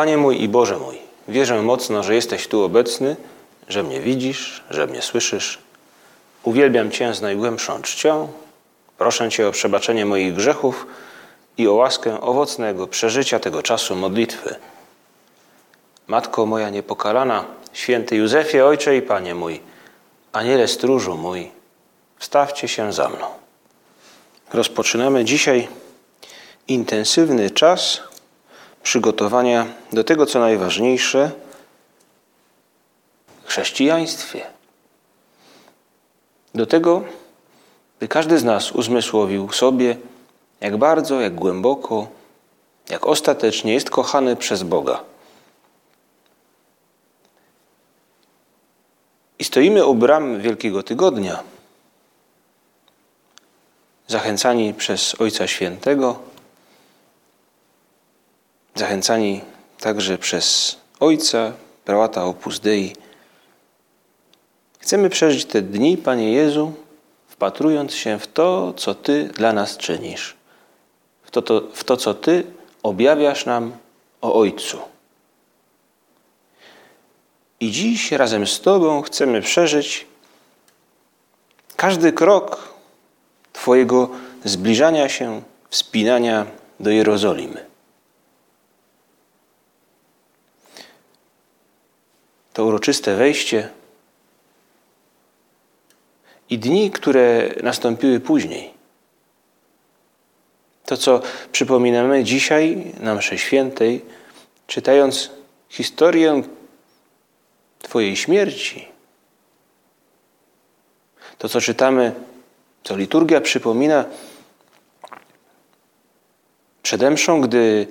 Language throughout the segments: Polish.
Panie mój i Boże mój, wierzę mocno, że jesteś tu obecny, że mnie widzisz, że mnie słyszysz. Uwielbiam Cię z najgłębszą czcią. Proszę Cię o przebaczenie moich grzechów i o łaskę owocnego przeżycia tego czasu modlitwy. Matko moja niepokalana, święty Józefie, Ojcze i Panie mój, Aniele stróżu mój, wstawcie się za mną. Rozpoczynamy dzisiaj intensywny czas przygotowania do tego, co najważniejsze w chrześcijaństwie. Do tego, by każdy z nas uzmysłowił sobie, jak bardzo, jak głęboko, jak ostatecznie jest kochany przez Boga. I stoimy u bram Wielkiego Tygodnia, zachęcani przez Ojca Świętego, zachęcani także przez Ojca, prałata Opus Dei. Chcemy przeżyć te dni, Panie Jezu, wpatrując się w to, co Ty dla nas czynisz, w to, to, w to co Ty objawiasz nam o Ojcu. I dziś razem z Tobą chcemy przeżyć każdy krok Twojego zbliżania się, wspinania do Jerozolimy. To uroczyste wejście i dni, które nastąpiły później. To, co przypominamy dzisiaj na mszy świętej, czytając historię Twojej śmierci. To, co czytamy, co liturgia przypomina przed mszą, gdy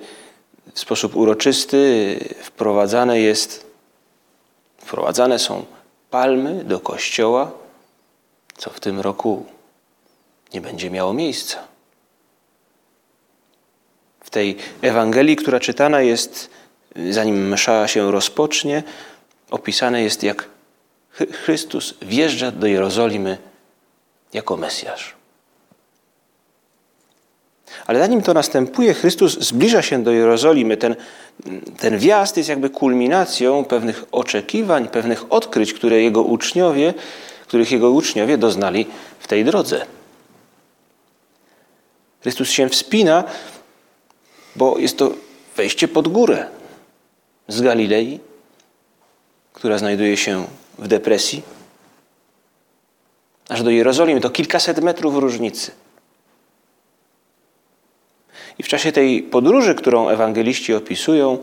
w sposób uroczysty wprowadzane jest, wprowadzane są palmy do kościoła, co w tym roku nie będzie miało miejsca. W tej Ewangelii, która czytana jest, zanim msza się rozpocznie, opisane jest, jak Chrystus wjeżdża do Jerozolimy jako Mesjasz. Ale zanim to następuje, Chrystus zbliża się do Jerozolimy. Ten, ten wjazd jest jakby kulminacją pewnych oczekiwań, pewnych odkryć, które jego uczniowie, których jego uczniowie doznali w tej drodze. Chrystus się wspina, bo jest to wejście pod górę z Galilei która znajduje się w depresji, aż do Jerozolimy to kilkaset metrów różnicy. I w czasie tej podróży, którą ewangeliści opisują,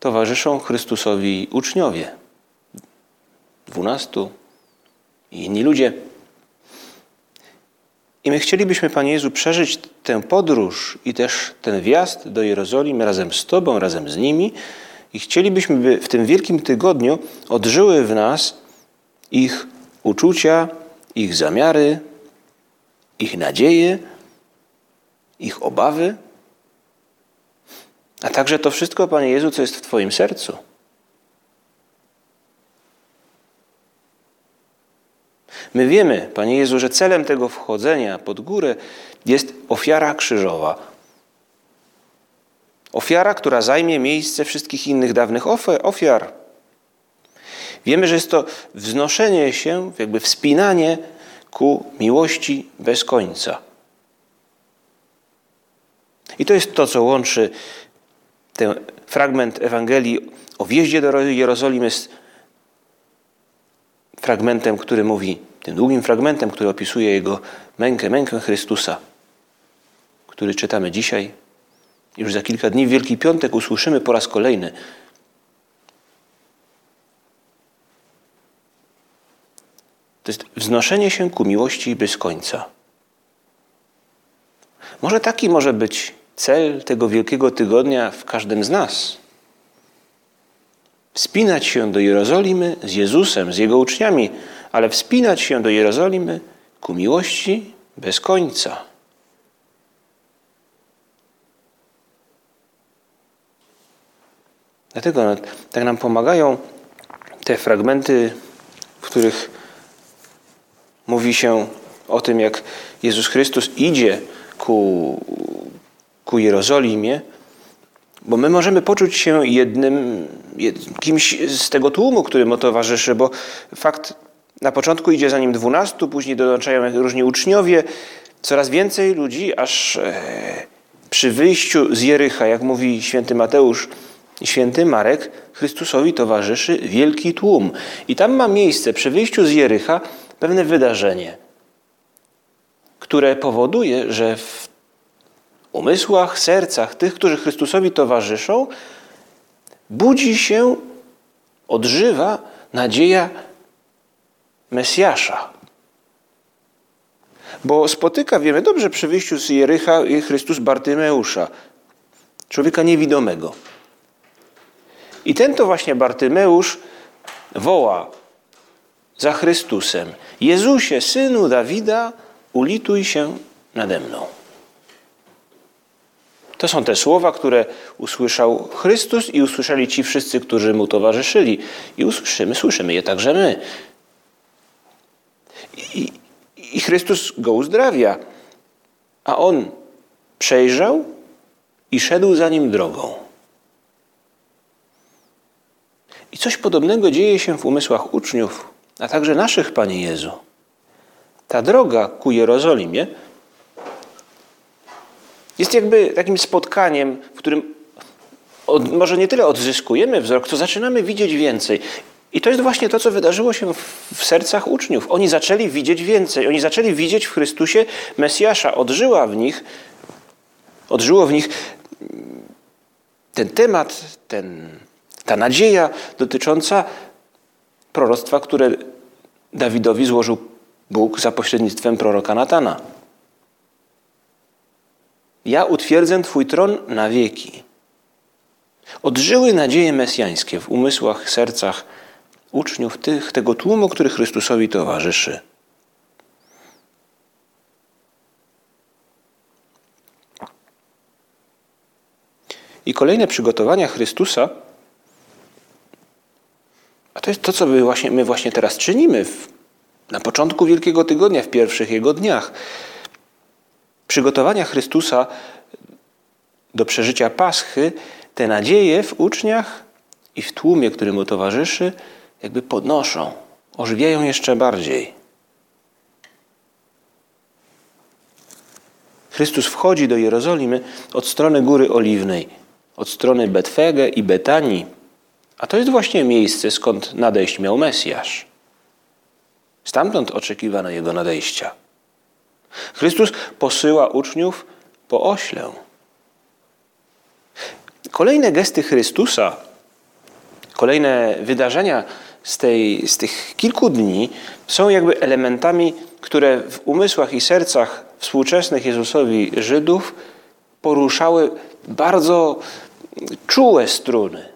towarzyszą Chrystusowi uczniowie, dwunastu i inni ludzie. I my chcielibyśmy, Panie Jezu, przeżyć tę podróż i też ten wjazd do Jerozolimy razem z Tobą, razem z nimi, i chcielibyśmy, by w tym wielkim tygodniu odżyły w nas ich uczucia, ich zamiary, ich nadzieje, ich obawy, a także to wszystko, Panie Jezu, co jest w Twoim sercu. My wiemy, Panie Jezu, że celem tego wchodzenia pod górę jest ofiara krzyżowa, Ofiara, która zajmie miejsce wszystkich innych dawnych ofiar. Wiemy, że jest to wznoszenie się, jakby wspinanie ku miłości bez końca. I to jest to, co łączy ten fragment Ewangelii o wjeździe do Jerozolimy z fragmentem, który mówi, tym długim fragmentem, który opisuje jego mękę, mękę Chrystusa, który czytamy dzisiaj już za kilka dni w Wielki Piątek usłyszymy po raz kolejny. To jest wznoszenie się ku miłości bez końca. Może taki może być cel tego Wielkiego Tygodnia w każdym z nas. Wspinać się do Jerozolimy z Jezusem, z Jego uczniami, ale wspinać się do Jerozolimy ku miłości bez końca. Dlatego tak nam pomagają te fragmenty, w których mówi się o tym, jak Jezus Chrystus idzie ku, ku Jerozolimie, Bo my możemy poczuć się jednym, jed, kimś z tego tłumu, który mu towarzyszy, bo fakt na początku idzie za nim dwunastu, później dołączają różni uczniowie, coraz więcej ludzi, aż e, przy wyjściu z Jericha, jak mówi święty Mateusz i święty Marek, Chrystusowi towarzyszy wielki tłum. I tam ma miejsce przy wyjściu z Jericha pewne wydarzenie, które powoduje, że w umysłach, sercach tych, którzy Chrystusowi towarzyszą, budzi się, odżywa nadzieja Mesjasza. Bo spotyka, wiemy dobrze, przy wyjściu z Jericha Chrystus Bartymeusza, człowieka niewidomego. I ten to właśnie Bartymeusz woła za Chrystusem: Jezusie, synu Dawida, ulituj się nade mną. To są te słowa, które usłyszał Chrystus i usłyszeli ci wszyscy, którzy mu towarzyszyli. I usłyszymy, słyszymy je także my. I, i Chrystus go uzdrawia, a on przejrzał i szedł za nim drogą. I coś podobnego dzieje się w umysłach uczniów, a także naszych, Panie Jezu. Ta droga ku Jerozolimie jest jakby takim spotkaniem, w którym od, może nie tyle odzyskujemy wzrok, co zaczynamy widzieć więcej. I to jest właśnie to, co wydarzyło się w, sercach uczniów. Oni zaczęli widzieć więcej. Oni zaczęli widzieć w Chrystusie Mesjasza. Odżyła w nich, odżyło w nich ten temat, ten, ta nadzieja dotycząca proroctwa, które Dawidowi złożył Bóg za pośrednictwem proroka Natana. Ja utwierdzę Twój tron na wieki. Odżyły nadzieje mesjańskie w umysłach, sercach uczniów tych, tego tłumu, który Chrystusowi towarzyszy. I kolejne przygotowania Chrystusa, a to jest to, co my właśnie, my właśnie teraz czynimy w, na początku Wielkiego Tygodnia, w pierwszych Jego dniach. Przygotowania Chrystusa do przeżycia Paschy, te nadzieje w uczniach i w tłumie, który mu towarzyszy, jakby podnoszą, ożywiają jeszcze bardziej. Chrystus wchodzi do Jerozolimy od strony Góry Oliwnej, od strony Betfege i Betanii, a to jest właśnie miejsce, skąd nadejść miał Mesjasz. Stamtąd oczekiwano Jego nadejścia. Chrystus posyła uczniów po oślę. Kolejne gesty Chrystusa, kolejne wydarzenia z, tej, z tych kilku dni są jakby elementami, które w umysłach i sercach współczesnych Jezusowi Żydów poruszały bardzo czułe struny.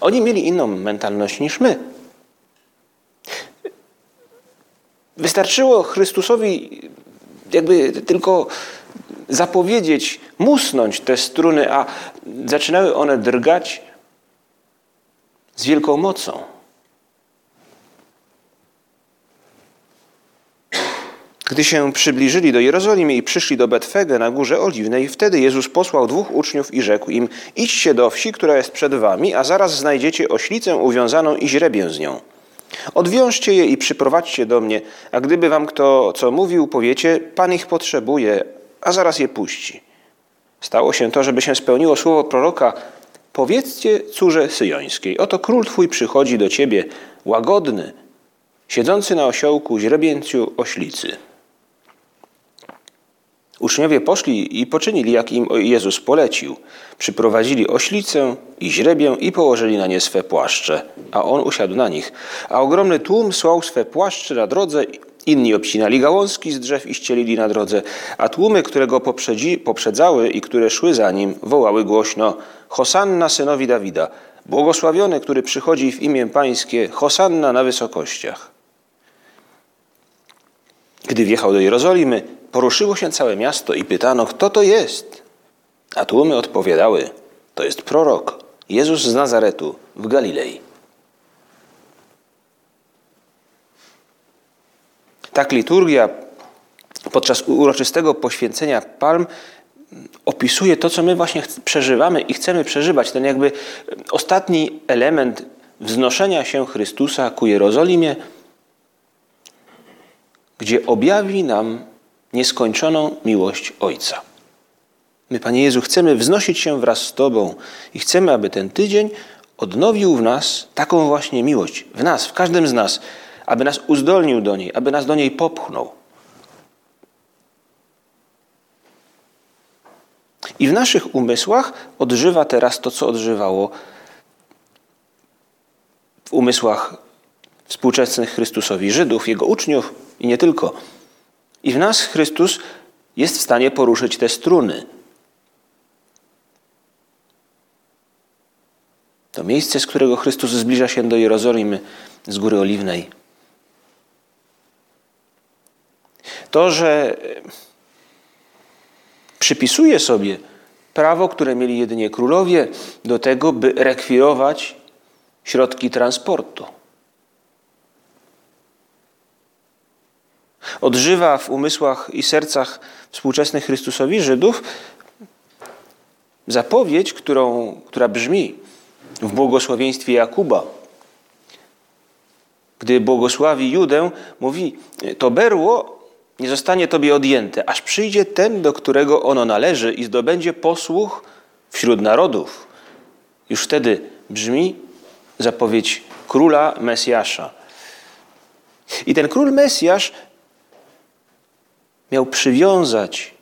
Oni mieli inną mentalność niż my. Wystarczyło Chrystusowi jakby tylko zapowiedzieć, musnąć te struny, a zaczynały one drgać z wielką mocą. Gdy się przybliżyli do Jerozolimy i przyszli do Betfege na górze Oliwnej, wtedy Jezus posłał dwóch uczniów i rzekł im: Idźcie do wsi, która jest przed wami, a zaraz znajdziecie oślicę uwiązaną i źrebię z nią. Odwiążcie je i przyprowadźcie do mnie, a gdyby wam kto co mówił, powiecie: Pan ich potrzebuje, a zaraz je puści. Stało się to, żeby się spełniło słowo proroka: Powiedzcie córze syjońskiej: Oto król twój przychodzi do ciebie, łagodny, siedzący na osiołku, źrebięciu oślicy. Uczniowie poszli i poczynili, jak im Jezus polecił. Przyprowadzili oślicę i źrebię i położyli na nie swe płaszcze, a on usiadł na nich. A ogromny tłum słał swe płaszcze na drodze, inni obcinali gałązki z drzew i ścielili na drodze, a tłumy, które go poprzedzi, poprzedzały i które szły za nim, wołały głośno Hosanna synowi Dawida, błogosławiony, który przychodzi w imię pańskie, Hosanna na wysokościach. Gdy wjechał do Jerozolimy, poruszyło się całe miasto i pytano, kto to jest? A tłumy odpowiadały, to jest prorok, Jezus z Nazaretu w Galilei. Tak liturgia podczas uroczystego poświęcenia palm opisuje to, co my właśnie przeżywamy i chcemy przeżywać. Ten jakby ostatni element wznoszenia się Chrystusa ku Jerozolimie, gdzie objawi nam nieskończoną miłość Ojca. My, Panie Jezu, chcemy wznosić się wraz z Tobą i chcemy, aby ten tydzień odnowił w nas taką właśnie miłość, w nas, w każdym z nas, aby nas uzdolnił do niej, aby nas do niej popchnął. I w naszych umysłach odżywa teraz to, co odżywało w umysłach współczesnych Chrystusowi Żydów, Jego uczniów i nie tylko. I w nas Chrystus jest w stanie poruszyć te struny. To miejsce, z którego Chrystus zbliża się do Jerozolimy z Góry Oliwnej. To, że przypisuje sobie prawo, które mieli jedynie królowie, do tego, by rekwirować środki transportu. Odżywa w umysłach i sercach współczesnych Chrystusowi Żydów zapowiedź, którą, która brzmi w błogosławieństwie Jakuba. Gdy błogosławi Judę, mówi: To berło nie zostanie tobie odjęte, aż przyjdzie ten, do którego ono należy i zdobędzie posłuch wśród narodów. Już wtedy brzmi zapowiedź króla Mesjasza. I ten król Mesjasz miał przywiązać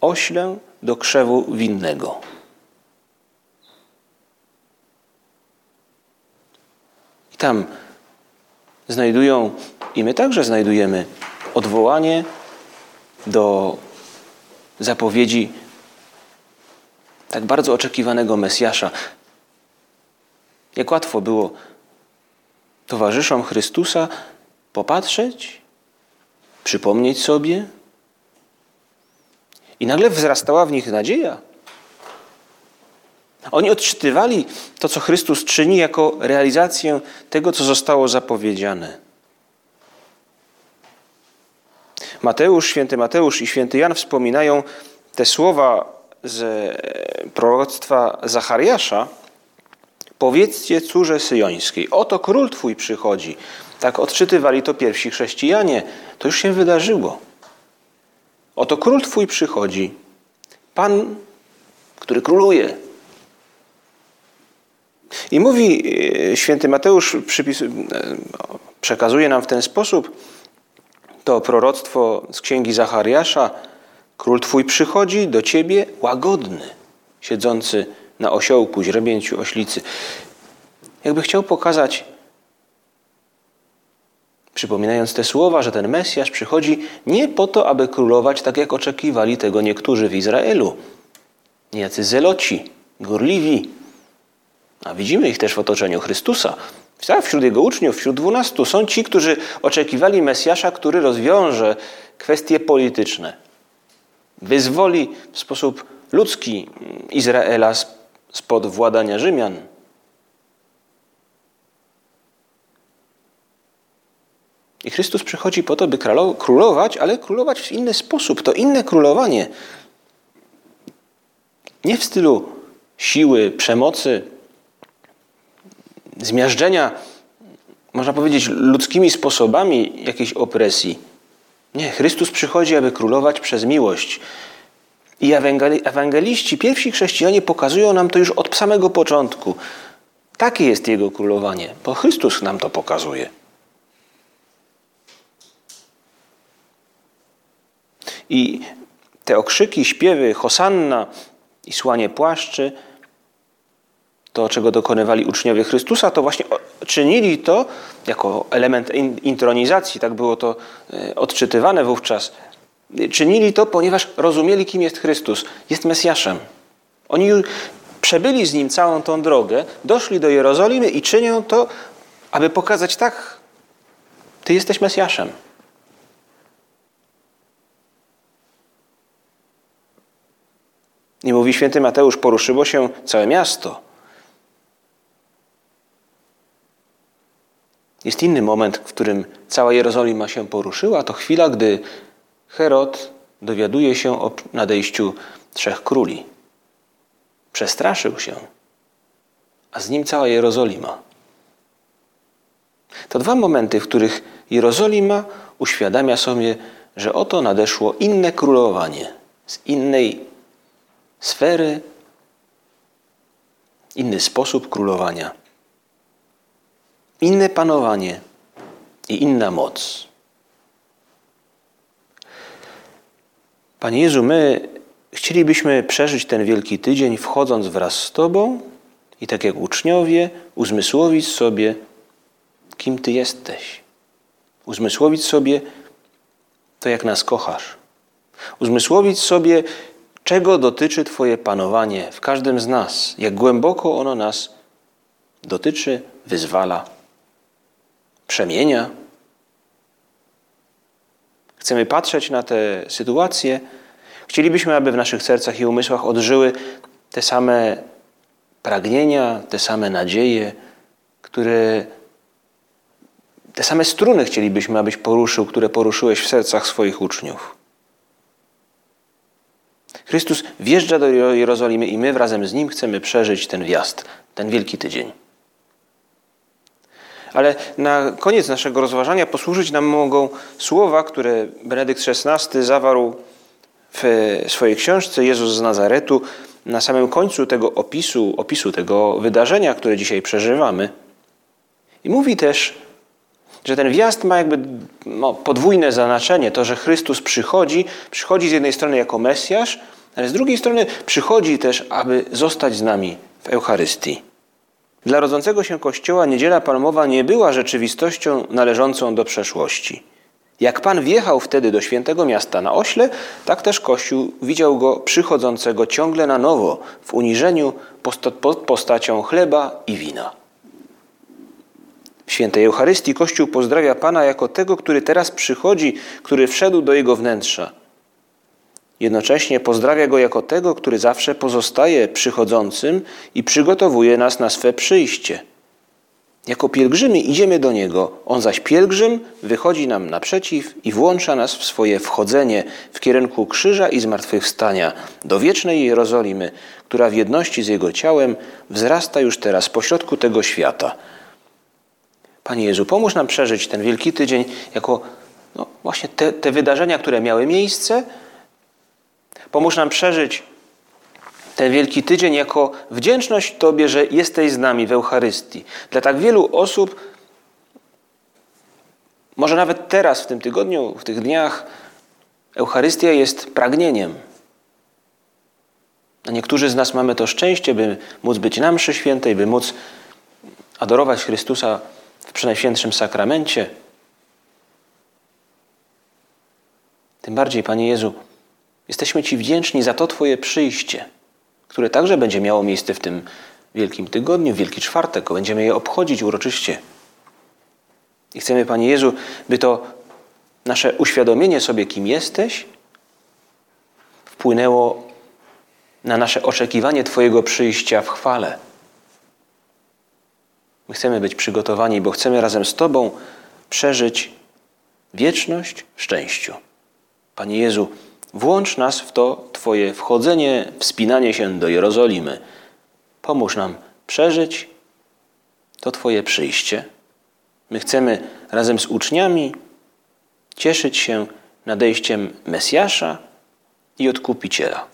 oślę do krzewu winnego. I tam znajdują, i my także znajdujemy odwołanie do zapowiedzi tak bardzo oczekiwanego Mesjasza. Jak łatwo było towarzyszom Chrystusa popatrzeć, przypomnieć sobie, i nagle wzrastała w nich nadzieja. Oni odczytywali to, co Chrystus czyni, jako realizację tego, co zostało zapowiedziane. Mateusz, święty Mateusz i święty Jan wspominają te słowa z proroctwa Zachariasza. Powiedzcie córze syjońskiej, oto król twój przychodzi. Tak odczytywali to pierwsi chrześcijanie. To już się wydarzyło. Oto król twój przychodzi. Pan, który króluje. I mówi e, święty Mateusz, e, przekazuje nam w ten sposób, to proroctwo z księgi Zachariasza. Król Twój przychodzi do Ciebie łagodny, siedzący na osiołku, źrebięciu oślicy. Jakby chciał pokazać, przypominając te słowa, że ten Mesjasz przychodzi nie po to, aby królować tak, jak oczekiwali tego niektórzy w Izraelu. Niejacy zeloci, gorliwi. A widzimy ich też w otoczeniu Chrystusa. Tak, wśród jego uczniów, wśród dwunastu są ci, którzy oczekiwali Mesjasza, który rozwiąże kwestie polityczne. Wyzwoli w sposób ludzki Izraela spod władania Rzymian. I Chrystus przychodzi po to, by królować, ale królować w inny sposób. To inne królowanie. Nie w stylu siły, przemocy, zmiażdżenia, można powiedzieć, ludzkimi sposobami jakiejś opresji. Nie, Chrystus przychodzi, aby królować przez miłość. I ewangeliści, pierwsi chrześcijanie pokazują nam to już od samego początku. Takie jest Jego królowanie, bo Chrystus nam to pokazuje. I te okrzyki, śpiewy, hosanna i słanie płaszczy to, czego dokonywali uczniowie Chrystusa, to właśnie czynili to jako element intronizacji, tak było to e, odczytywane wówczas. Czynili to, ponieważ rozumieli, kim jest Chrystus. Jest Mesjaszem. Oni przebyli z Nim całą tą drogę, doszli do Jerozolimy i czynią to, aby pokazać tak, Ty jesteś Mesjaszem. I mówi święty Mateusz, poruszyło się całe miasto. Jest inny moment, w którym cała Jerozolima się poruszyła. To chwila, gdy Herod dowiaduje się o nadejściu trzech króli. Przestraszył się, a z nim cała Jerozolima. To dwa momenty, w których Jerozolima uświadamia sobie, że oto nadeszło inne królowanie z innej sfery, inny sposób królowania, inne panowanie i inna moc. Panie Jezu, my chcielibyśmy przeżyć ten wielki tydzień, wchodząc wraz z Tobą i tak jak uczniowie, uzmysłowić sobie, kim Ty jesteś. Uzmysłowić sobie to, jak nas kochasz. Uzmysłowić sobie, czego dotyczy Twoje panowanie w każdym z nas, jak głęboko ono nas dotyczy, wyzwala, przemienia. Chcemy patrzeć na te sytuacje. Chcielibyśmy, aby w naszych sercach i umysłach odżyły te same pragnienia, te same nadzieje, które te same struny chcielibyśmy, abyś poruszył, które poruszyłeś w sercach swoich uczniów. Chrystus wjeżdża do Jerozolimy i my wrazem z Nim chcemy przeżyć ten wjazd, ten wielki tydzień. Ale na koniec naszego rozważania posłużyć nam mogą słowa, które Benedykt XVI zawarł w swojej książce Jezus z Nazaretu na samym końcu tego opisu, opisu tego wydarzenia, które dzisiaj przeżywamy. I mówi też, że ten wjazd ma jakby no, podwójne znaczenie. To, że Chrystus przychodzi, przychodzi z jednej strony jako Mesjasz, ale z drugiej strony przychodzi też, aby zostać z nami w Eucharystii. Dla rodzącego się Kościoła Niedziela Palmowa nie była rzeczywistością należącą do przeszłości. Jak Pan wjechał wtedy do świętego miasta na ośle, tak też Kościół widział go przychodzącego ciągle na nowo w uniżeniu pod postacią chleba i wina. W świętej Eucharystii Kościół pozdrawia Pana jako tego, który teraz przychodzi, który wszedł do jego wnętrza. Jednocześnie pozdrawia go jako tego, który zawsze pozostaje przychodzącym i przygotowuje nas na swe przyjście. Jako pielgrzymi idziemy do Niego, On zaś pielgrzym wychodzi nam naprzeciw i włącza nas w swoje wchodzenie w kierunku krzyża i zmartwychwstania do wiecznej Jerozolimy, która w jedności z Jego ciałem wzrasta już teraz pośrodku tego świata – Panie Jezu, pomóż nam przeżyć ten wielki tydzień jako no, właśnie te, te wydarzenia, które miały miejsce. Pomóż nam przeżyć ten wielki tydzień jako wdzięczność Tobie, że jesteś z nami w Eucharystii. Dla tak wielu osób, może nawet teraz, w tym tygodniu, w tych dniach, Eucharystia jest pragnieniem. A niektórzy z nas mamy to szczęście, by móc być na mszy świętej, by móc adorować Chrystusa w Przenajświętszym Sakramencie. Tym bardziej, Panie Jezu, jesteśmy Ci wdzięczni za to Twoje przyjście, które także będzie miało miejsce w tym Wielkim Tygodniu, Wielki Czwartek. Będziemy je obchodzić uroczyście. I chcemy, Panie Jezu, by to nasze uświadomienie sobie, kim jesteś, wpłynęło na nasze oczekiwanie Twojego przyjścia w chwale. My chcemy być przygotowani, bo chcemy razem z Tobą przeżyć wieczność w szczęściu. Panie Jezu, włącz nas w to Twoje wchodzenie, wspinanie się do Jerozolimy. Pomóż nam przeżyć to Twoje przyjście. My chcemy razem z uczniami cieszyć się nadejściem Mesjasza i Odkupiciela.